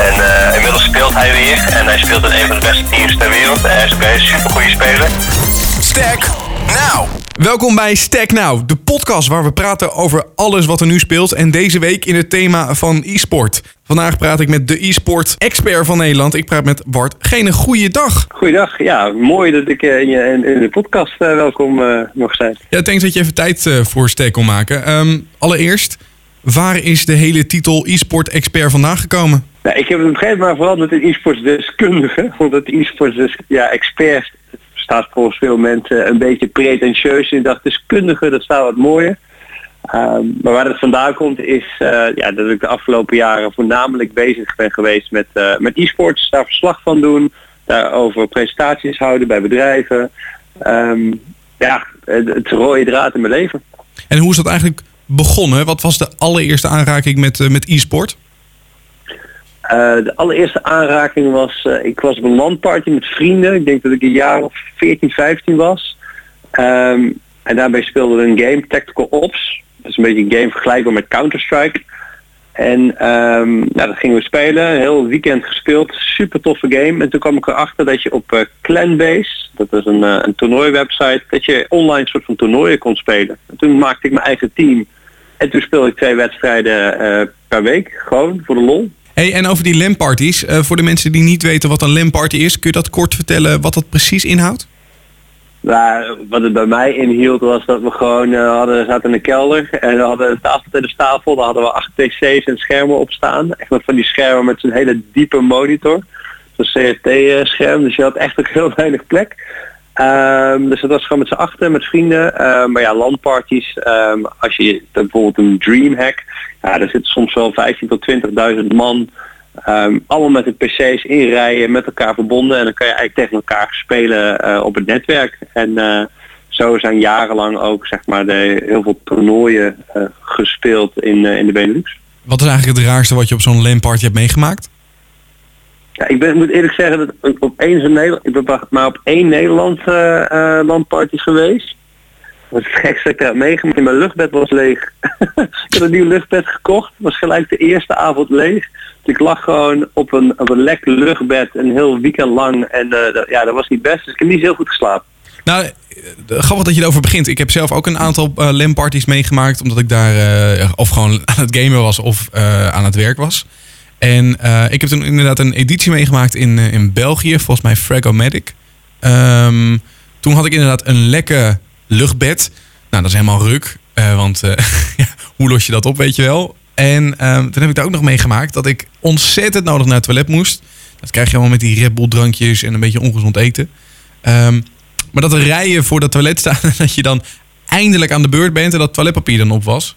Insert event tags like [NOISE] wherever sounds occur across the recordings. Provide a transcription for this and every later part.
En eh, inmiddels speelt hij weer. En hij speelt in een van de beste teams ter wereld. Hij is een super goede speler. Stack Now. Welkom bij Stack Now, de podcast waar we praten over alles wat er nu speelt. En deze week in het thema van e-sport. Vandaag praat ik met de e-sport expert van Nederland. Ik praat met Bart Geen goede dag. Goeiedag, ja, mooi dat ik eh, in, je, in de podcast uh, welkom uh, mag zijn. Ja, denk dat je even tijd uh, voor Stack kon maken. Um, allereerst, waar is de hele titel e-sport expert vandaan gekomen? Nou, ik heb het op een gegeven moment veranderd in e-sports deskundige. Omdat e-sports dus, ja, expert staat volgens veel mensen een beetje pretentieus. En ik dacht deskundige, dat staat wat mooier. Um, maar waar het vandaan komt is uh, ja, dat ik de afgelopen jaren voornamelijk bezig ben geweest met, uh, met e-sports. Daar verslag van doen, daarover presentaties houden bij bedrijven. Um, ja, het, het rode draad in mijn leven. En hoe is dat eigenlijk begonnen? Wat was de allereerste aanraking met, uh, met e-sport? Uh, de allereerste aanraking was, uh, ik was op een landparty met vrienden. Ik denk dat ik een jaar of 14, 15 was. Um, en daarbij speelden we een game, Tactical Ops. Dat is een beetje een game vergelijkbaar met Counter-Strike. En um, nou, dat gingen we spelen, heel weekend gespeeld, super toffe game. En toen kwam ik erachter dat je op uh, Clanbase, dat is een, een toernooiwebsite, dat je online soort van toernooien kon spelen. En toen maakte ik mijn eigen team. En toen speelde ik twee wedstrijden per week, gewoon voor de lol. Hey, en over die LAN-parties, voor de mensen die niet weten wat een LAN-party is, kun je dat kort vertellen wat dat precies inhoudt? Nou, wat het bij mij inhield was dat we gewoon uh, hadden, zaten in de kelder en we hadden een tafel tegen de tafel. Daar hadden we acht PC's en schermen op staan. Echt met van die schermen met zo'n hele diepe monitor. Zo'n CRT-scherm, dus je had echt ook heel [LAUGHS] weinig plek. Um, dus dat was gewoon met z'n achter, met vrienden. Um, maar ja, landparties, um, als je bijvoorbeeld een Dreamhack, ja, daar zitten soms wel 15 tot 20.000 man. Allemaal met de PC's in rijen, met elkaar verbonden. En dan kan je eigenlijk tegen elkaar spelen uh, op het netwerk. En uh, zo zijn jarenlang ook zeg maar, de, heel veel toernooien uh, gespeeld in, in de Benelux. Wat is eigenlijk het raarste wat je op zo'n LAN-party hebt meegemaakt? Ja, ik ben, moet eerlijk zeggen dat op één, Nederland, ik ben maar op één Nederland landparty geweest. Dat is het gekste ik heb meegemaakt. Mijn luchtbed was leeg. [LAUGHS] ik had een nieuw luchtbed gekocht. was gelijk de eerste avond leeg. Dus ik lag gewoon op een, op een lekker luchtbed een heel weekend lang. En uh, dat, ja, dat was niet best. Dus ik heb niet heel goed geslapen. Nou, grappig dat je erover begint. Ik heb zelf ook een aantal uh, LAN-parties meegemaakt. Omdat ik daar uh, of gewoon aan het gamen was of uh, aan het werk was. En ik heb toen inderdaad een editie meegemaakt in, in België. Volgens mij Fragomatic. Um, toen had ik inderdaad een lekker luchtbed. Nou, dat is helemaal ruk. Uh, want [LAUGHS] hoe los je dat op, weet je wel? En uh, toen heb ik daar ook nog meegemaakt dat ik ontzettend nodig naar het toilet moest. Dat krijg je allemaal met die Red Bull drankjes en een beetje ongezond eten. Um, maar dat er rijen voor dat toilet staan [LAUGHS] en dat je dan eindelijk aan de beurt bent en dat toiletpapier dan op was.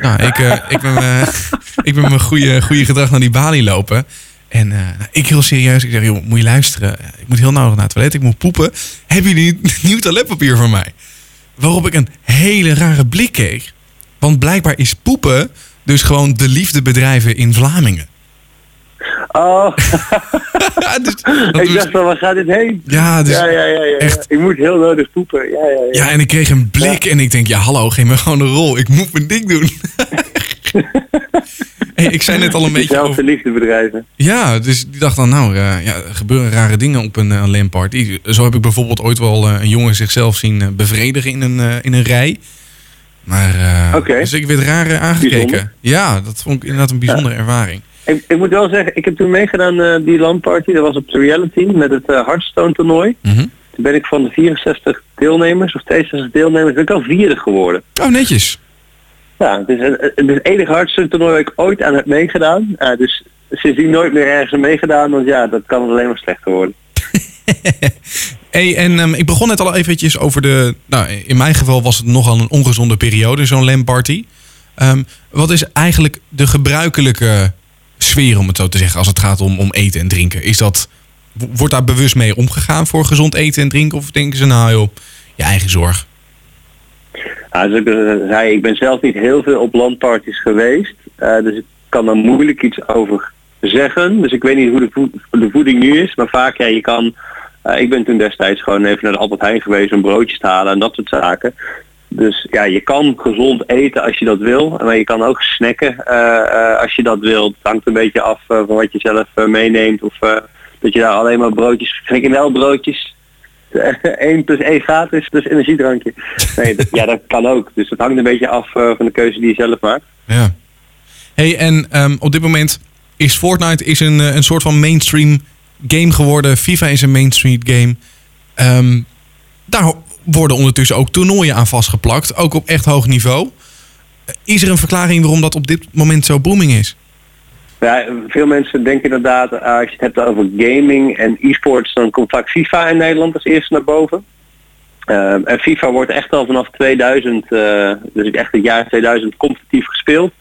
Nou, ik, uh, ik ben, uh, [LAUGHS] ik ben mijn goede, goede gedrag naar die balie lopen. En uh, ik heel serieus, ik zeg, joh, moet je luisteren. Ik moet heel nodig naar het toilet, ik moet poepen. Hebben jullie [LAUGHS] nieuw toiletpapier voor mij? Waarop ik een hele rare blik kreeg. Want blijkbaar is poepen dus gewoon de liefde bedrijven in Vlamingen. Oh, [LAUGHS] dus, [LAUGHS] ik dacht wel, waar gaat dit heen? Ja, dus ja, ja, ja, ja, echt. Ik moet heel nodig poepen. Ja, ja, ja. ja, en ik kreeg een blik en ik denk, ja hallo, geef me gewoon een rol. Ik moet mijn ding doen. [LAUGHS] hey, ik zei net al een beetje over... liefdebedrijven. Ja, dus die dacht dan, nou, uh, ja, er gebeuren rare dingen op een uh, LAN-party. Zo heb ik bijvoorbeeld ooit wel uh, een jongen zichzelf zien bevredigen in een, in een rij. Maar, okay. dus ik werd raar aangekeken. Bijzonder. Ja, dat vond ik inderdaad een bijzondere ervaring. Ik, ik, moet wel zeggen, ik heb toen meegedaan uh, die landparty. Dat was op de reality met het uh, Hearthstone toernooi. Mm -hmm. Toen ben ik van de 64 deelnemers of 62 deelnemers ben ik al vierde geworden. Oh, netjes. Ja, het is, het is het enige Hearthstone toernooi waar ik ooit aan heb meegedaan. Uh, dus sindsdien nooit meer ergens meegedaan. Want ja, dat kan alleen maar slechter worden. [LAUGHS] hey, en um, ik begon net al eventjes over de... Nou, in mijn geval was het nogal een ongezonde periode, zo'n LAN-party. Um, wat is eigenlijk de gebruikelijke sfeer, om het zo te zeggen, als het gaat om, om eten en drinken? Is dat, wordt daar bewust mee omgegaan voor gezond eten en drinken? Of denken ze nou, joh, je eigen zorg? Ja, dus ik zei, ik ben zelf niet heel veel op landparties geweest. Uh, dus ik kan daar moeilijk iets over zeggen. Dus ik weet niet hoe de, de voeding nu is. Maar vaak, ja, je kan... Uh, ik ben toen destijds gewoon even naar de Albert Heijn geweest om broodjes te halen en dat soort zaken. Dus ja, je kan gezond eten als je dat wil. Maar je kan ook snacken als je dat wilt. Het hangt een beetje af van wat je zelf meeneemt. Of dat je daar alleen maar broodjes, broodjes [LAUGHS] 1 plus 1 gratis, dus energiedrankje. Nee, dat, ja, dat kan ook. Dus het hangt een beetje af van de keuze die je zelf maakt. Ja. Hey, en um, op dit moment is Fortnite is een, een soort van mainstream game geworden. FIFA is een mainstream game. Um, daar worden ondertussen ook toernooien aan vastgeplakt, ook op echt hoog niveau. Is er een verklaring waarom dat op dit moment zo booming is? Ja, veel mensen denken inderdaad, eh, als je het hebt over gaming en e-sports, dan komt vaak FIFA in Nederland als eerste naar boven. Um, en FIFA wordt echt al vanaf 2000, uh, eh, dus echt het jaar 2000, competitief gespeeld.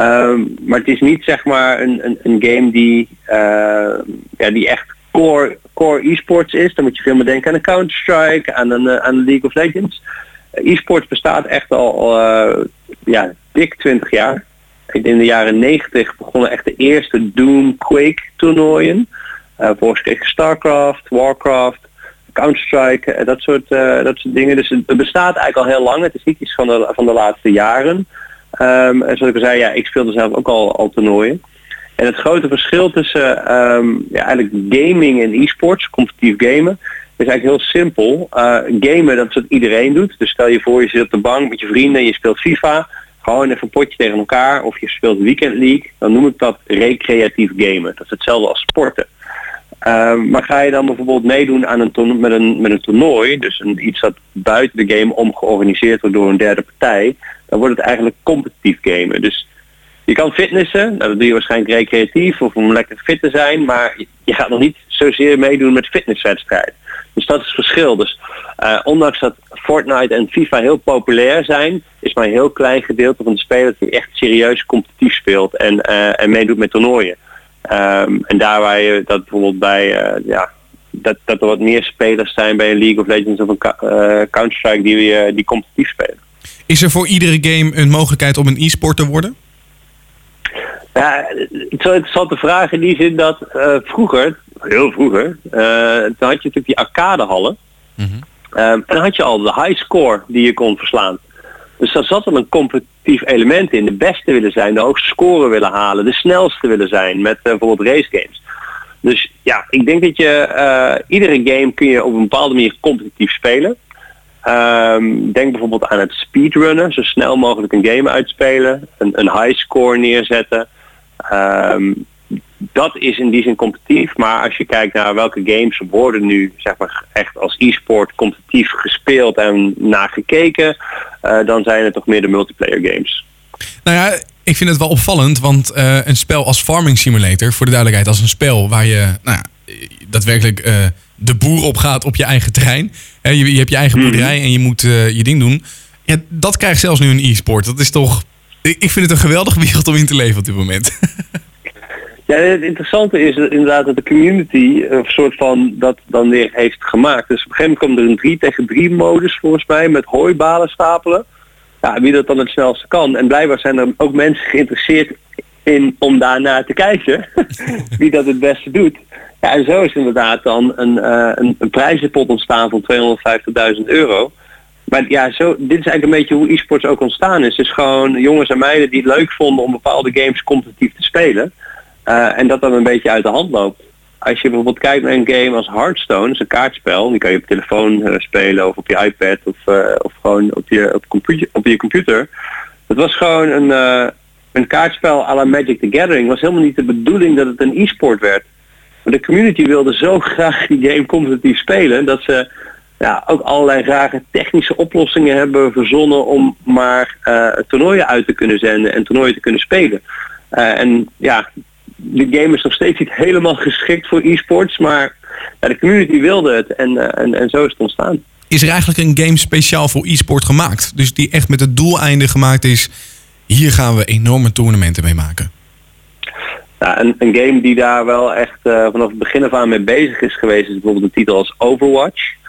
Um, maar het is niet zeg maar een, een, een game die, uh, ja, die echt core, core e-sports is. Dan moet je veel meer denken aan een Counter-Strike, aan een, aan League of Legends. E-sports bestaat echt al ja, dik 20 jaar in de jaren 90 begonnen echt de eerste Doom Quake toernooien. Uh, volgens kreeg Starcraft, Warcraft, Counter-Strike, uh, dat, soort, dat soort dingen. Dus het bestaat eigenlijk al heel lang. Het is niet iets van de, van de laatste jaren. Um, en zoals ik al zei, ja, ik speelde zelf ook al, al toernooien. En het grote verschil tussen um, ja, eigenlijk gaming en e-sports, competitief gamen, is eigenlijk heel simpel. gamen, dat is wat iedereen doet. Dus stel je voor, je zit op de bank met je vrienden en je speelt FIFA gewoon even een potje tegen elkaar of je speelt Weekend League, dan noem ik dat recreatief gamen. Dat is hetzelfde als sporten. Um, maar ga je dan bijvoorbeeld meedoen aan een met, een, met een toernooi, dus een, iets dat buiten de game om georganiseerd wordt door een derde partij, dan wordt het eigenlijk competitief gamen. Dus je kan fitnessen, nou, dat doe je waarschijnlijk recreatief of om lekker fit te zijn, maar je gaat nog niet zozeer meedoen met fitnesswedstrijd. Dus dat is het verschil. Dus uh, ondanks dat Fortnite en FIFA heel populair zijn, is maar een heel klein gedeelte van de spelers die echt serieus competitief speelt en, uh, en meedoet met toernooien. Um, en daar waar je dat bijvoorbeeld bij, uh, ja, dat, dat er wat meer spelers zijn bij een League of Legends of een Counter-Strike die, die competitief spelen. Is er voor iedere game een mogelijkheid om een e-sport te worden? Ja, het is wel interessante vraag in die zin dat vroeger, heel vroeger, toen had je natuurlijk die arcadehallen. Mm Ehm, en dan had je al de high score die je kon verslaan. Dus daar zat er een competitief element in. De beste willen zijn, de hoogste score willen halen, de snelste willen zijn met uh, bijvoorbeeld race games. Dus ja, ik denk dat je uh, iedere game kun je op een bepaalde manier competitief spelen. Um, denk bijvoorbeeld aan het speedrunnen, zo snel mogelijk een game uitspelen, een, een high score neerzetten. Um, dat is in die zin competitief. Maar als je kijkt naar welke games worden nu zeg maar, echt als e-sport competitief gespeeld en naar gekeken, uh, dan zijn het toch meer de multiplayer games. Nou ja, ik vind het wel opvallend, want uh, een spel als Farming Simulator, voor de duidelijkheid, als een spel waar je nou ja, daadwerkelijk uh, de boer op gaat op je eigen terrein. je, je, hebt je eigen mhm. boerderij en je moet je ding doen. Ja, dat krijgt zelfs nu een e-sport. Dat is toch. Ik vind het een geweldige wereld om in te leven op dit moment. [LAUGHS] Ja, het interessante is inderdaad dat de community een soort van dat dan weer heeft gemaakt. Dus op een gegeven moment komt er een 3 tegen 3 modus volgens mij met hooibalen stapelen. Ja, wie dat dan het snelste kan. En blijkbaar zijn er ook mensen geïnteresseerd in om daarnaar te kijken. [LAUGHS] wie dat het beste doet. Ja, en zo is inderdaad dan een, uh, een, een prijzenpot ontstaan van 250.000 euro. Maar ja, zo, dit is eigenlijk een beetje hoe e-sports ook ontstaan is. Het is gewoon jongens en meiden die het leuk vonden om bepaalde games competitief te spelen. Uh, en dat dan een beetje uit de hand loopt. Als je bijvoorbeeld kijkt naar een game als Hearthstone, dat is een kaartspel, die kan je op telefoon uh, spelen of op je iPad of, uh, of gewoon op je, op, computer, op je computer. Het was gewoon een, een kaartspel à la Magic the Gathering. Was helemaal niet de bedoeling dat het een e-sport werd. Maar de community wilde zo [LAUGHS] graag die game competitief spelen dat ze ja, ook allerlei rare technische oplossingen hebben verzonnen om maar toernooien uit te kunnen zenden en toernooien te kunnen spelen. en ja, de game is nog steeds niet helemaal geschikt voor e-sports, maar ja, de community wilde het en, uh, en, en zo is het ontstaan. Is er eigenlijk een game speciaal voor e-sport gemaakt? Dus die echt met het doeleinde gemaakt is, hier gaan we enorme toernooien mee maken? Ja, een, een, game die daar wel echt uh, vanaf het begin af aan mee bezig is geweest is bijvoorbeeld een titel als Overwatch.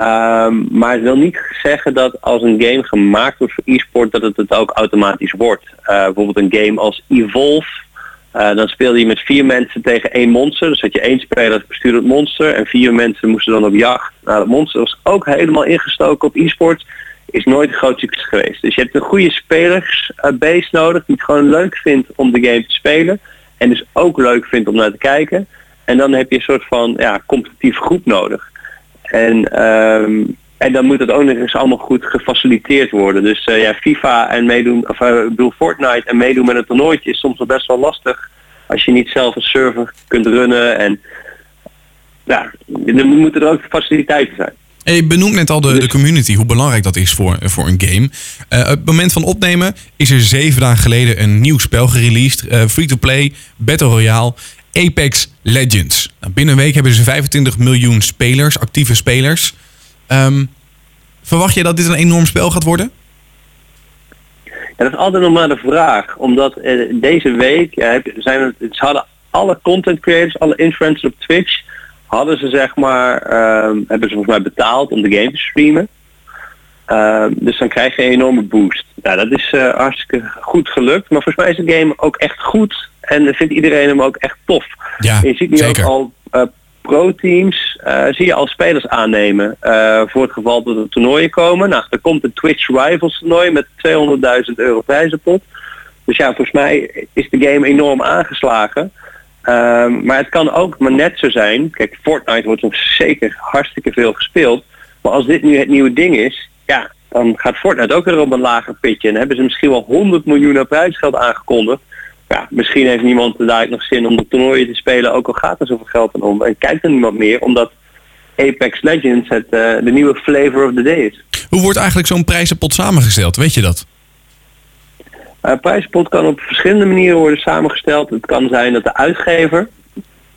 Um, maar het wil niet zeggen dat als een game gemaakt wordt voor e-sport dat het het ook automatisch wordt. Uh, bijvoorbeeld een game als Evolve uh, dan speelde je met vier mensen tegen één monster. Dus had je één speler dat bestuurde het monster. En vier mensen moesten dan op jacht naar het monster. Was ook helemaal ingestoken op e-sport. is nooit een groot succes geweest. Dus je hebt een goede spelersbase nodig die het gewoon leuk vindt om de game te spelen. En dus ook leuk vindt om naar te kijken. En dan heb je een soort van ja, competitieve groep nodig. En, ehm, en dan moet het ook nog eens allemaal goed gefaciliteerd worden. Dus uh, ja, FIFA en meedoen, of uh, ik bedoel Fortnite en meedoen met een toernooitje is soms wel best wel lastig. Als je niet zelf een server kunt runnen en ja, dan moeten er ook faciliteiten zijn. Je benoemt net al de, de community, hoe belangrijk dat is voor, voor een game. Uh, op het moment van opnemen is er zeven dagen geleden een nieuw spel gereleased. Uh, Free-to-play, Battle Royale, Apex Legends. Nou, binnen een week hebben ze 25 miljoen spelers, actieve spelers. Um, verwacht je dat dit een enorm spel gaat worden? Ja, dat is altijd nog maar de vraag. Omdat uh, deze week zijn het, ze hadden alle content creators, alle influencers op Twitch hadden ze zeg maar, um, hebben ze volgens mij betaald om de game te streamen. Um, dus dan krijg je een enorme boost. Nou, dat is uh, hartstikke goed gelukt. Maar volgens mij is de game ook echt goed. En vindt iedereen hem ook echt tof. Ja, je ziet nu zeker. ook al uh, pro-teams, uh, zie je al spelers aannemen. voor het geval dat er toernooien komen. Nou, er komt een Twitch Rivals toernooi met 200.000 euro prijzenpot. Dus ja, volgens mij is de game enorm aangeslagen. Um, maar het kan ook maar net zo zijn. Kijk, Fortnite wordt nog zeker hartstikke veel gespeeld. Maar als dit nu het nieuwe ding is, ja, dan gaat Fortnite ook weer op een lager pitje. En hebben ze misschien wel 100 miljoen prijsgeld aangekondigd. Ja, misschien heeft niemand daar nog zin om de toernooien te spelen, ook al gaat er zoveel geld aan om. En kijkt er niemand meer, omdat Apex Legends het, uh, de nieuwe flavor of the day is. Hoe wordt eigenlijk zo'n prijzenpot samengesteld? Weet je dat? Uh, prijzenpot kan op verschillende manieren worden samengesteld. Het kan zijn dat de uitgever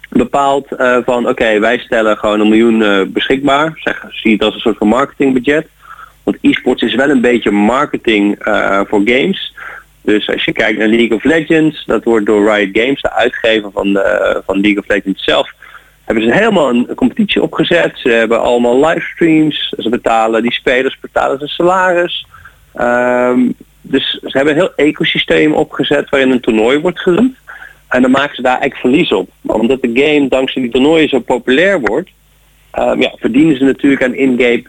bepaalt uh, van oké, okay, wij stellen gewoon een miljoen beschikbaar. Zeg, zie het als een soort van marketingbudget. Want e-sports is wel een beetje marketing voor games. Dus als je kijkt naar League of Legends, dat wordt door Riot Games, de uitgever van, de, van League of Legends zelf, hebben ze helemaal een, competitie opgezet. Ze hebben allemaal livestreams. Ze betalen die spelers betalen ze salaris. Um, dus ze hebben een heel ecosysteem opgezet waarin een toernooi wordt gerund. En dan maken ze daar eigenlijk verlies op. Omdat de game dankzij die toernooien zo populair wordt, um, ja, verdienen ze natuurlijk aan in-game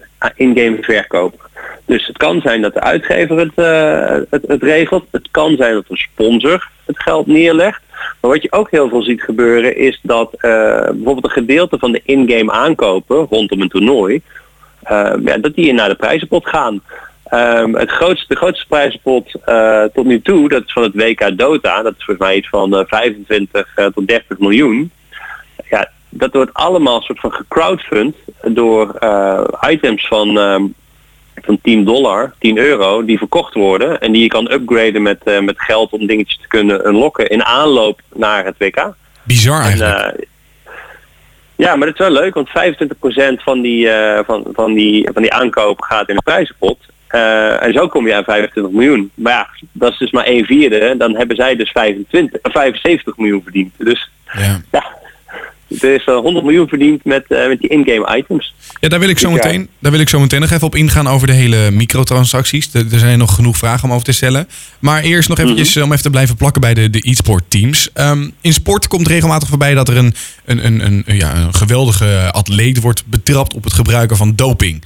in verkoop. Dus het kan zijn dat de uitgever het, uh, het, het, regelt. Het kan zijn dat een sponsor het geld neerlegt. Maar wat je ook heel veel ziet gebeuren is dat uh, bijvoorbeeld een gedeelte van de in-game aankopen rondom een toernooi, uh, ja, dat die naar de prijzenpot gaan. Um, het grootste, de grootste prijzenpot uh, tot nu toe, dat is van het WK Dota. Dat is volgens mij iets van uh, 25 uh, tot 30 miljoen. Dat wordt allemaal soort van gecrowdfund door uh, items van, um, van 10 dollar, 10 euro, die verkocht worden. En die je kan upgraden met, uh, met geld om dingetjes te kunnen unlocken in aanloop naar het WK. Bizar eigenlijk. En, uh, ja, maar dat is wel leuk, want 25% van die, van, van, die, van die aankoop gaat in de prijzenpot. Uh, en zo kom je aan 25 miljoen. Maar ja, dat is dus maar 1 vierde. Dan hebben zij dus 25, 75 miljoen verdiend. Dus ja, ja er is uh, 100 miljoen verdiend met, uh, met die in-game items. Ja, daar wil ik zo Dus ja. meteen, daar wil ik zo meteen nog even op ingaan over de hele microtransacties. Er, er zijn nog genoeg vragen om over te stellen. Maar eerst nog eventjes om even te blijven plakken bij de, de e-sport teams. Um, in sport komt regelmatig voorbij dat er een, een, een, een, ja, een geweldige atleet wordt betrapt op het gebruiken van doping.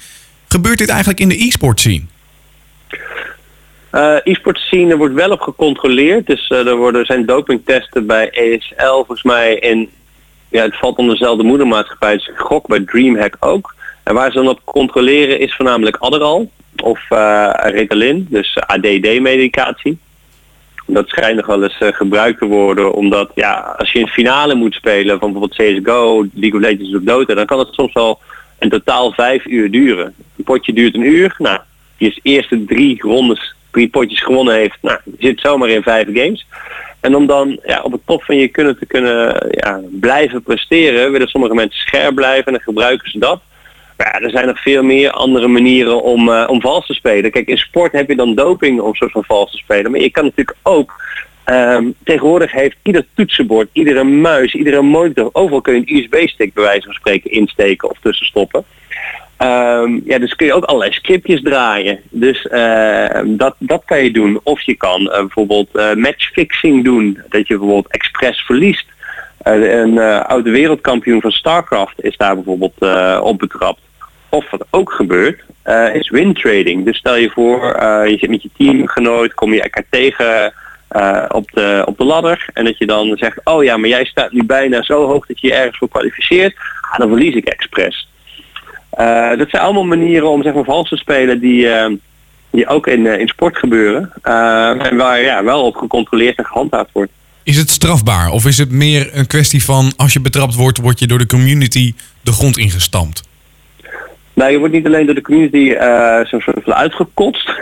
Gebeurt dit eigenlijk in de e-sport scene? Uh, e-sport scene wordt wel op gecontroleerd. Dus uh, er worden, zijn dopingtesten bij ESL volgens mij in ja, het valt onder dezelfde moedermaatschappij, dus ik gok bij Dreamhack ook. En waar ze dan op controleren is voornamelijk Adderall of uh, Ritalin, dus ADD-medicatie. Dat schijnt nog wel eens uh, gebruikt te worden, omdat ja, als je een finale moet spelen van bijvoorbeeld CSGO, League of Legends of Dota, dan kan het soms wel in totaal vijf uur duren. Een potje duurt een uur, nou, die is eerste drie rondes, drie potjes gewonnen heeft, nou, zit zomaar in vijf games. En om dan ja, op het top van je kunnen te kunnen ja, blijven presteren, willen sommige mensen scherp blijven en dan gebruiken ze dat. Maar ja, er zijn nog veel meer andere manieren om, uh, om vals te spelen. Kijk, in sport heb je dan doping om soort van vals te spelen. Maar je kan natuurlijk ook, um, tegenwoordig heeft ieder toetsenbord, iedere muis, iedere monitor, overal kun je een USB-stick bij wijze van spreken insteken of tussenstoppen. Um, ja, dus kun je ook allerlei scriptjes draaien. Dus uh, dat, dat kan je doen. Of je kan uh, bijvoorbeeld uh, matchfixing doen. Dat je bijvoorbeeld expres verliest. een oude wereldkampioen van StarCraft is daar bijvoorbeeld op betrapt. Of wat ook gebeurt, is win trading. Dus stel je voor, je zit met je teamgenoot, kom je elkaar tegen op, de, op de ladder. En dat je dan zegt, oh ja, maar jij staat nu bijna zo hoog dat je je ergens voor kwalificeert. Ah, dan verlies ik expres. Dat zijn allemaal manieren om zeg maar vals te spelen die, die ook in, in sport gebeuren. en waar ja, wel op gecontroleerd en gehandhaafd wordt. Is het strafbaar of is het meer een kwestie van als je betrapt wordt, word je door de community de grond ingestampt? Nou, je wordt niet alleen door de community zo soort van uitgekotst,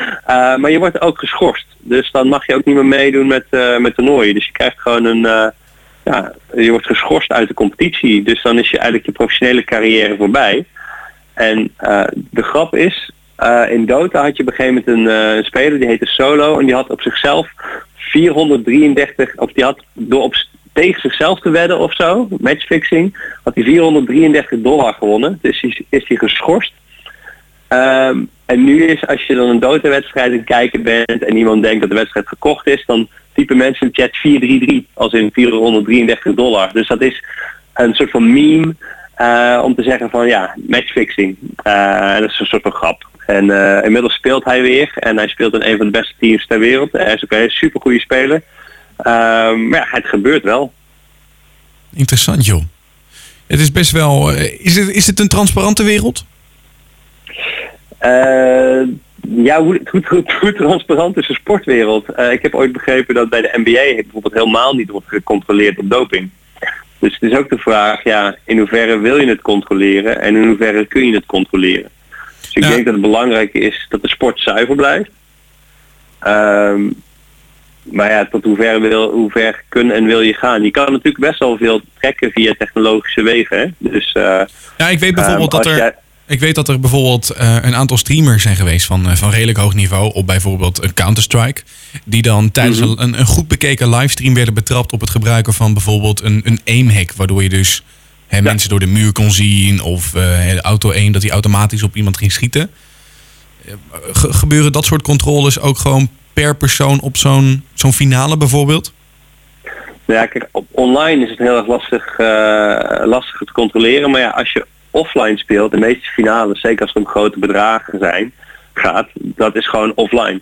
[LAUGHS] maar je wordt ook geschorst. Dus dan mag je ook niet meer meedoen met, met toernooien. Dus je krijgt gewoon een, ja, je wordt geschorst uit de competitie. Dus dan is je eigenlijk je professionele carrière voorbij. En de grap is, in Dota had je op een gegeven moment een, een speler die heette Solo en die had op zichzelf 433, of die had door op tegen zichzelf te wedden of zo, matchfixing, had hij 433 dollar gewonnen. Dus is, is hij geschorst. Um, en nu is, als je dan een Dota-wedstrijd aan het kijken bent en iemand denkt dat de wedstrijd gekocht is, dan typen mensen in de chat 433 als in 433 dollar. Dus dat is een soort van meme uh, om te zeggen van ja, matchfixing. Uh, dat is een soort van grap. En uh, inmiddels speelt hij weer en hij speelt in een van de beste teams ter wereld. Hij is ook een super goede speler. Um, maar ja, het gebeurt wel. Interessant joh. Het is best wel. Eh, is het, is het een transparante wereld? Ja, hoe, hoe, hoe, transparant is de sportwereld? Ik heb ooit begrepen dat bij de NBA bijvoorbeeld helemaal niet wordt gecontroleerd op doping. Dus het is ook de vraag, ja, in hoeverre wil je het controleren en in hoeverre kun je het controleren? Dus ik denk dat het belangrijk is dat de sport zuiver blijft. Um, maar ja, tot hoe ver, wil, hoe ver kun en wil je gaan? Je kan natuurlijk best wel veel trekken via technologische wegen. Hè? Dus, uh, ja, ik weet bijvoorbeeld um, dat er... Ik weet dat er bijvoorbeeld uh, een aantal streamers zijn geweest van, uh, van redelijk hoog niveau op bijvoorbeeld een Counter-Strike. Die dan tijdens mm -hmm. een, een, goed bekeken livestream werden betrapt op het gebruiken van bijvoorbeeld een, een aim-hack. Waardoor je dus hè, ja. mensen door de muur kon zien of uh, de auto 1 dat hij automatisch op iemand ging schieten. Ge gebeuren dat soort controles ook gewoon per persoon op zo'n zo'n finale bijvoorbeeld? Ja, kijk, op online is het heel erg lastig, uh, lastig te controleren. Maar ja, als je offline speelt, de meeste finales, zeker als het om grote bedragen zijn, gaat, dat is gewoon offline.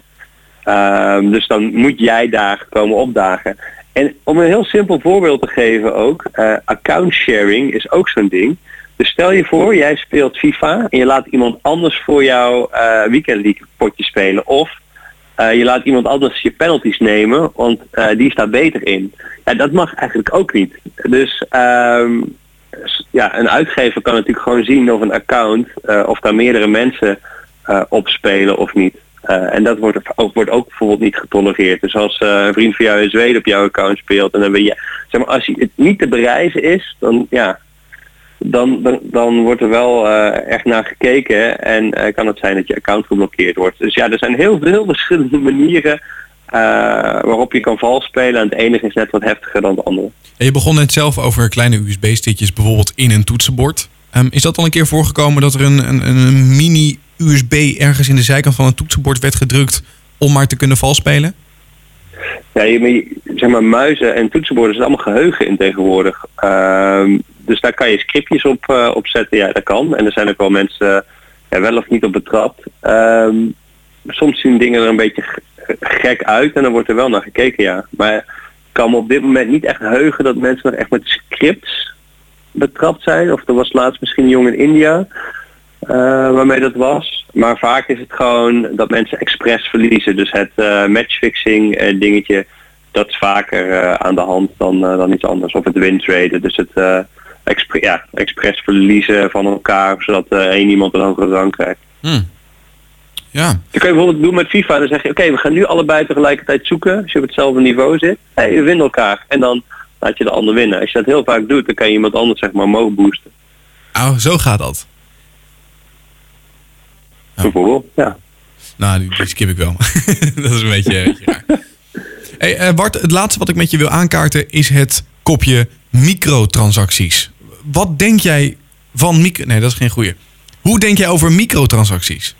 Uh, dus dan moet jij daar komen opdagen. En om een heel simpel voorbeeld te geven ook, uh, account sharing is ook zo'n ding. Dus stel je voor, jij speelt FIFA en je laat iemand anders voor jouw uh, weekend league potje spelen. Of uh, je laat iemand anders je penalties nemen, want die staat beter in. Ja, dat mag eigenlijk ook niet. Dus um, ja, een uitgever kan natuurlijk gewoon zien of een account, uh, of daar meerdere mensen op spelen of niet. en dat wordt ook, wordt ook bijvoorbeeld niet getolereerd. Dus als een vriend van jou in Zweden op jouw account speelt en dan ben je, zeg maar, als het niet te bereizen is, dan ja, dan, dan, dan wordt er wel echt naar gekeken en kan het zijn dat je account geblokkeerd wordt. Dus ja, er zijn heel veel [LAUGHS] verschillende manieren waarop je kan vals spelen en het enige is net wat heftiger dan de andere. En je begon net zelf over kleine USB-stickjes bijvoorbeeld in een toetsenbord. Um, is dat al een keer voorgekomen dat er een, een, een mini USB ergens in de zijkant van een toetsenbord werd gedrukt om maar te kunnen vals spelen? Ja, je, zeg maar, muizen en toetsenborden is allemaal geheugen in tegenwoordig. Uh, dus daar kan je scriptjes op, uh, op zetten. Ja, dat kan. En er zijn ook wel mensen uh, wel of niet op betrapt. Um, soms zien dingen er een beetje gek uit en dan wordt er wel naar gekeken, ja. Maar ik kan me op dit moment niet echt heugen dat mensen nog echt met scripts betrapt zijn. Of er was laatst misschien een jongen in India uh, waarmee dat was. Maar vaak is het gewoon dat mensen expres verliezen. Dus het uh, matchfixing dingetje, dat is vaker aan de hand dan, dan iets anders. Of het wintraden, dus het expre ja, expres verliezen van elkaar, zodat uh, één iemand een hogere rang krijgt. Hmm. Ja. Dan kun je bijvoorbeeld doen met FIFA, dan zeg je oké, okay, we gaan nu allebei tegelijkertijd zoeken, als je op hetzelfde niveau zit. Hey, we winnen elkaar. En dan laat je de ander winnen. Als je dat heel vaak doet, dan kan je iemand anders zeg maar omhoog boosten. Oh, zo gaat dat. Oh. Bijvoorbeeld, ja. Nou, die, die skip ik wel. [LAUGHS] dat is een beetje, raar. Hey, uh, Bart, het laatste wat ik met je wil aankaarten is het kopje microtransacties. Wat denk jij van micro... Nee, dat is geen goede. Hoe denk jij over microtransacties?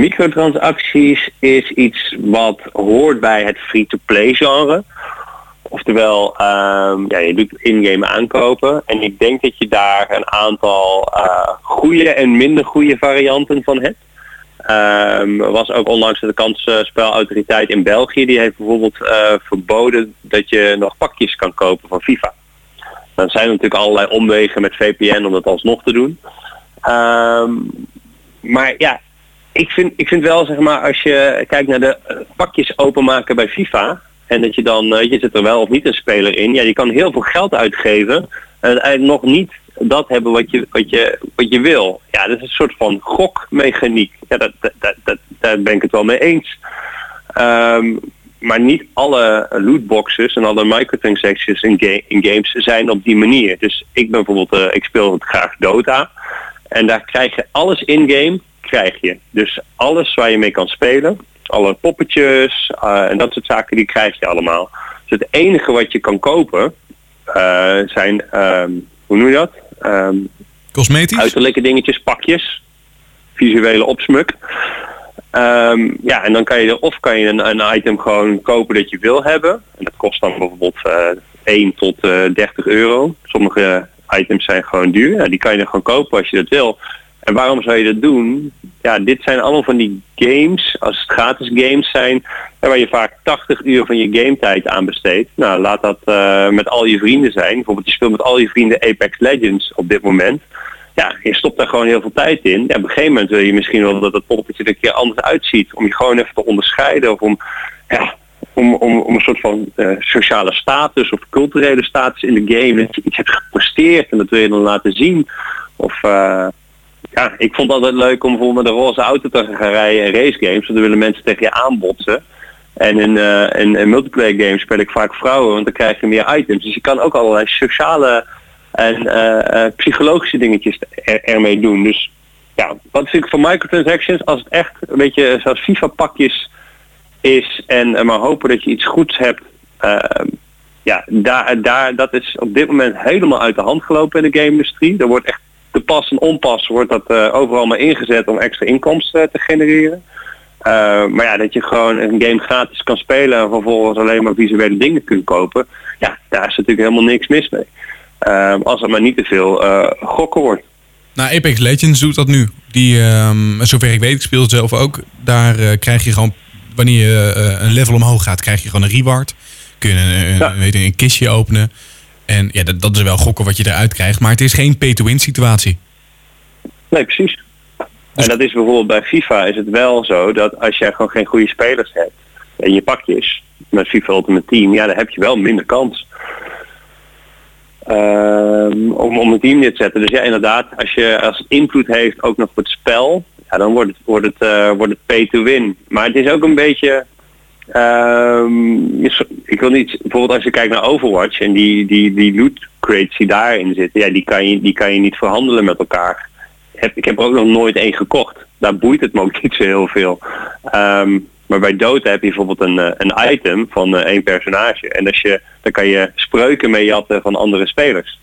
Microtransacties is iets wat hoort bij het free-to-play genre. Oftewel, ehm, ja, je doet in-game aankopen. En ik denk dat je daar een aantal uh, goede en minder goede varianten van hebt. Um, er was ook onlangs de kansspelautoriteit in België. Die heeft bijvoorbeeld uh, verboden dat je nog pakjes kan kopen van FIFA. Dan zijn er natuurlijk allerlei omwegen met VPN om dat alsnog te doen. Um, maar ja, ik vind, ik vind wel zeg maar als je kijkt naar de pakjes openmaken bij FIFA. En dat je dan, uh, je zit er wel of niet een speler in. Ja, je kan heel veel geld uitgeven. En eigenlijk nog niet dat hebben wat je, wat je, wat je wil. Ja, dat is een soort van gokmechaniek. Ja, dat, dat, dat, daar ben ik het wel mee eens. Um, maar niet alle lootboxes en alle microtransactions in, in games zijn op die manier. Dus ik ben bijvoorbeeld, uh, ik speel graag Dota. En daar krijg je alles in-game, krijg je. Dus alles waar je mee kan spelen, alle poppetjes uh, en dat soort zaken, die krijg je allemaal. Dus het enige wat je kan kopen uh, zijn, um, hoe noem je dat? Um, Cosmetisch? Uiterlijke dingetjes, pakjes, visuele opsmuk. Um, ja, en dan kan je of kan je een, een, item gewoon kopen dat je wil hebben. En dat kost dan bijvoorbeeld uh, 1 tot uh, 30 euro. Sommige items zijn gewoon duur. Ja, die kan je dan gewoon kopen als je dat wil. En waarom zou je dat doen? Ja, dit zijn allemaal van die games, als het gratis games zijn, waar je vaak 80 uur van je gametijd aan besteedt. Nou, laat dat uh, met al je vrienden zijn. Bijvoorbeeld je speelt met al je vrienden Apex Legends op dit moment. Ja, je stopt daar gewoon heel veel tijd in. Ja, op een gegeven moment wil je misschien wel dat het poppetje er een keer anders uitziet. Om je gewoon even te onderscheiden of om, ja, om, om, om een soort van uh, sociale status of culturele status in de game. Dat je iets hebt gepresteerd en dat wil je dan laten zien. Of... Uh, ja, ik vond altijd leuk om bijvoorbeeld met een roze auto te gaan rijden in racegames. Want dan willen mensen tegen je aanbotsen. En in, uh, in, multiplayer games speel ik vaak vrouwen, want dan krijg je meer items. Dus je kan ook allerlei sociale en uh, uh, psychologische dingetjes er, ermee doen. Dus ja, wat ik van microtransactions? Als het echt een beetje zoals FIFA pakjes is en maar hopen dat je iets goeds hebt. ja, daar, daar, dat is op dit moment helemaal uit de hand gelopen in de game-industrie. Er wordt echt te pas en onpas wordt dat uh, overal maar ingezet om extra inkomsten uh, te genereren. Uh, maar ja, dat je gewoon een game gratis kan spelen en vervolgens alleen maar visuele dingen kunt kopen. Ja, daar is natuurlijk helemaal niks mis mee. als het maar niet te veel gokken wordt. Nou, Apex Legends doet dat nu. Die, um, zover ik weet, ik speel het zelf ook. Daar krijg je gewoon, wanneer je een level omhoog gaat, krijg je gewoon een reward. Kun je een, ja. weet je, een kistje openen. En ja, dat, dat is wel gokken wat je eruit krijgt. Maar het is geen pay-to-win situatie. Nee, precies. Dus... En dat is bijvoorbeeld bij FIFA is het wel zo dat als jij gewoon geen goede spelers hebt en je pakjes met FIFA Ultimate Team, ja, dan heb je wel minder kans. Um, om, om een team neer te zetten. Dus ja, inderdaad, als, je, als het invloed heeft ook nog op het spel, ja, dan wordt het, wordt het, uh, wordt het pay to win. Maar het is ook een beetje, Um, ik wil niet, bijvoorbeeld als je kijkt naar Overwatch en die, die, die loot crates die daarin zitten, ja, die kan je, die kan je niet verhandelen met elkaar. Heb, ik heb er ook nog nooit één gekocht. Daar boeit het me ook [LAUGHS] niet zo heel veel. Um, maar bij Dota heb je bijvoorbeeld een, eh, een item van uh, één personage. En als je, dan kan je spreuken mee jatten van andere spelers.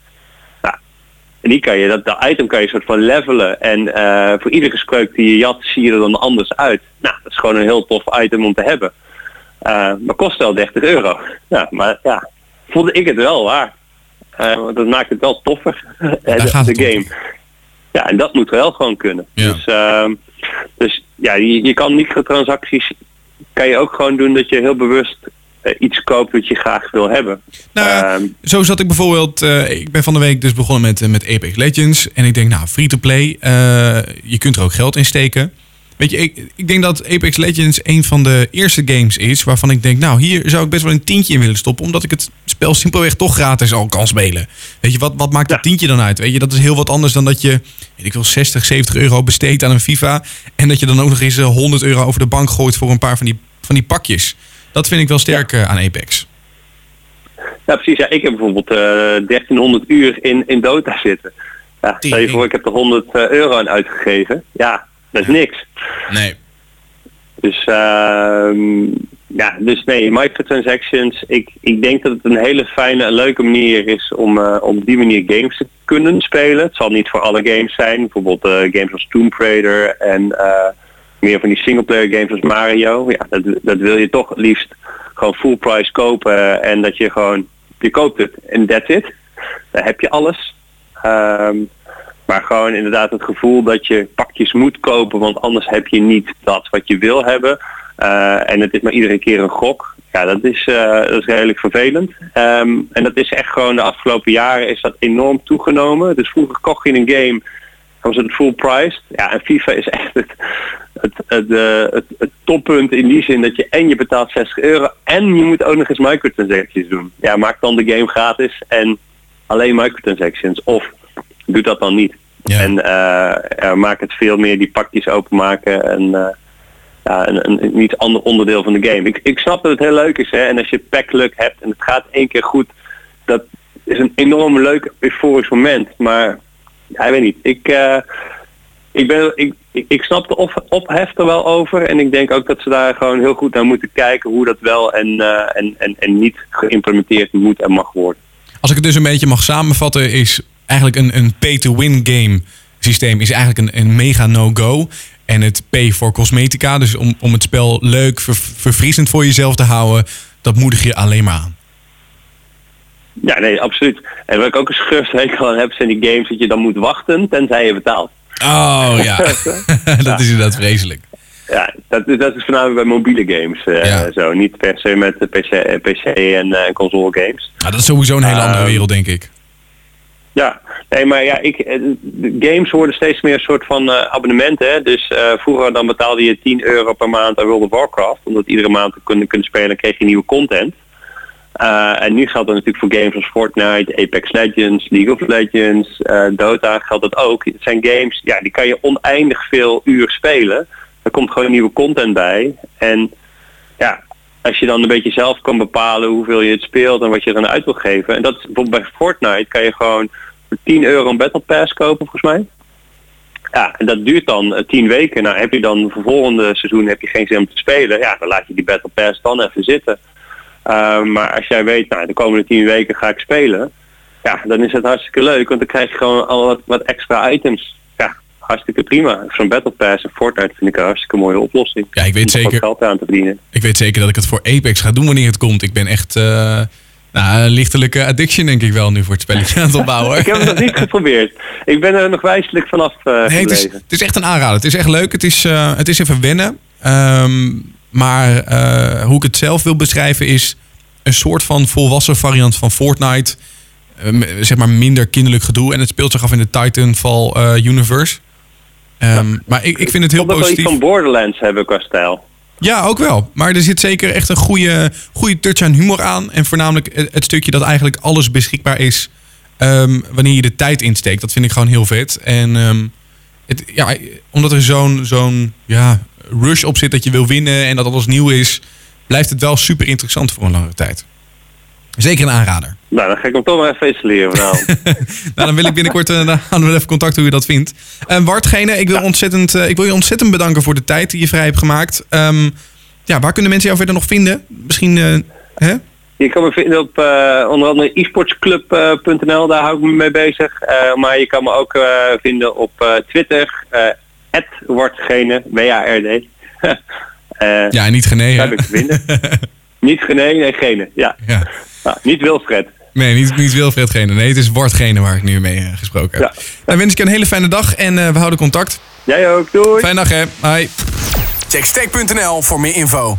Nou, en die kan je, dat, dat item kan je soort van levelen. En uh, voor iedere spreuk die je jat zie je er dan anders uit. Nou, dat is gewoon een heel tof item om te hebben. Maar kost wel 30 euro. Ja, maar ja, vond ik het wel waar. Uh, want dat maakt het wel toffer, [LAUGHS] de, de game. Ja, en dat moet wel gewoon kunnen. Ja. Dus, uh, dus ja, je, je kan microtransacties kan je ook gewoon doen dat je heel bewust uh, iets koopt wat je graag wil hebben. Nou, uh, zo zat ik bijvoorbeeld, uh, ik ben van de week dus begonnen met, met Apex Legends. En ik denk, nou, free-to-play, je kunt er ook geld in steken. Weet je, ik, ik denk dat Apex Legends een van de eerste games is waarvan ik denk, nou, hier zou ik best wel een tientje in willen stoppen, omdat ik het spel simpelweg toch gratis al kan spelen. Weet je, wat, wat maakt dat tientje dan uit? Weet je, dat is heel wat anders dan dat je, weet ik wil 60, 70 euro besteedt aan een FIFA en dat je dan ook nog eens 100 euro over de bank gooit voor een paar van die, van die pakjes. Dat vind ik wel sterk ja. aan Apex. Ja, precies. Ja, ik heb bijvoorbeeld uh, 1300 uur in, in Dota zitten. Ja, stel je voor, ik heb er 100 euro aan uitgegeven. Ja, dat is niks. Nee. Dus, uh, ja, dus nee, microtransactions, ik, ik denk dat het een hele fijne en leuke manier is om, uh, om op die manier games te kunnen spelen. Het zal niet voor alle games zijn, bijvoorbeeld uh, games als Tomb Raider en meer van die singleplayer games als Mario. Ja, dat, dat wil je toch liefst gewoon full price kopen en dat je gewoon, je koopt het en that's it. Dan heb je alles. Ehm, maar gewoon inderdaad het gevoel dat je pakjes moet kopen, want anders heb je niet dat wat je wil hebben. Eh, en het is maar iedere keer een gok. Ja, dat is, uh, dat is redelijk vervelend. Ehm, en dat is echt gewoon de afgelopen jaren is dat enorm toegenomen. Dus vroeger kocht je een game, was het full price. Ja, en FIFA is echt het, het, uh, het, het, toppunt in die zin dat je en je betaalt 60 euro en je moet ook nog eens microtransactions doen. Ja, maak dan de game gratis en alleen microtransactions. Of doe dat dan niet. Ja. En uh, maak het veel meer die pakjes openmaken en uh, ja, een, een, een niet ander onderdeel van de game. Ik, ik snap dat het heel leuk is hè. En als je packluck hebt en het gaat één keer goed, dat is een enorm leuk euforisch moment. Maar ja, ik weet niet. Ik, uh, ik, ben, ik, ik, ik snap de op, ophef er wel over. En ik denk ook dat ze daar gewoon heel goed naar moeten kijken hoe dat wel en, en, en, en niet geïmplementeerd moet en mag worden. Als ik het dus een beetje mag samenvatten, is eigenlijk een, een pay-to-win game systeem is eigenlijk een, een mega no-go. En het pay voor cosmetica, dus om, om het spel leuk, ver, verfrissend voor jezelf te houden, dat moedig je alleen maar aan. Ja, nee, absoluut. En wat ik ook een schurfthekel [LAUGHS] aan heb, zijn die games dat je dan moet wachten tenzij je betaalt. Oh ja, [LAUGHS] [LAUGHS] dat is inderdaad vreselijk. Ja, dat, dat is voornamelijk bij mobiele games uh, ja. zo. Niet per se met PC, PC en uh, console games. Ja, dat is sowieso een hele andere uh, wereld, denk ik. Ja, nee, maar ja, ik, de games worden steeds meer een soort van uh, abonnement. Hè? Dus uh, vroeger dan betaalde je 10 euro per maand aan World of Warcraft. Omdat iedere maand kunnen, kunnen spelen kreeg je nieuwe content. En nu geldt dat natuurlijk voor games als Fortnite, Apex Legends, League of Legends, Dota geldt dat ook. Het zijn games, ja, die kan je oneindig veel uur spelen. Er komt gewoon nieuwe content bij. En ja, als je dan een beetje zelf kan bepalen hoeveel je het speelt en wat je er aan uit wil geven. En dat bijvoorbeeld bij Fortnite kan je gewoon 10 euro een Battle Pass kopen volgens mij. Ja, en dat duurt dan uh, 10 weken. Nou heb je dan voor volgende seizoen heb je geen zin om te spelen. Ja, dan laat je die Battle Pass dan even zitten. Uh, maar als jij weet, nou de komende 10 weken ga ik spelen. Ja, dan is het hartstikke leuk. Want dan krijg je gewoon al wat, wat extra items hartstikke prima. Zo'n Battle Pass en Fortnite vind ik een hartstikke mooie oplossing. Ja, ik weet zeker. Geld aan te verdienen. Ik weet zeker dat ik het voor Apex ga doen wanneer het komt. Ik ben echt. Uh, nou, een lichtelijke addiction denk ik wel nu voor het spelletje aan het opbouwen. [LAUGHS] ik heb het nog niet geprobeerd. Ik ben er nog wijselijk vanaf uh, nee, het is, het is, echt een aanrader. Het is echt leuk. Het is, uh, het is even wennen. Um, maar hoe ik het zelf wil beschrijven is een soort van volwassen variant van Fortnite. zeg maar minder kinderlijk gedoe. En het speelt zich af in de Titanfall universe. Um, ja. Maar ik, ik vind het heel positief. wel iets van Borderlands hebben qua stijl. Ja, ook wel. Maar er zit zeker echt een goede, goede touch aan humor aan. En voornamelijk het, stukje dat eigenlijk alles beschikbaar is um, wanneer je de tijd insteekt. Dat vind ik gewoon heel vet. En um, het, ja, omdat er zo'n zo'n ja, rush op zit dat je wil winnen en dat alles nieuw is, blijft het wel super interessant voor een langere tijd. Zeker een aanrader. Nou, dan ga ik hem toch maar even installeren vanavond. [LAUGHS] nou, dan wil ik binnenkort uh, dan gaan we even contact hoe je dat vindt. Uh, Wartgene, ik wil, ontzettend, uh, ik wil je ontzettend bedanken voor de tijd die je vrij hebt gemaakt. Um, ja, waar kunnen mensen jou verder nog vinden? Misschien, hè? Je kan me vinden op onder andere esportsclub.nl, daar hou ik me mee bezig. maar je kan me ook vinden op Twitter, Wartgene, W-A-R-D. [LAUGHS] ja, niet Gene, Daar ben ik te vinden. [LAUGHS] niet Gene, nee, Gene, ja. ja. Nou, niet Wilfred. Nee, niet, niet Wilfred Gene. Nee, het is Wartgene waar ik nu mee uh, gesproken heb. Ja. Dan wens ik je een hele fijne dag en uh, we houden contact. Jij ook, doei. Fijne dag hè, bye. Check steek.nl voor meer info.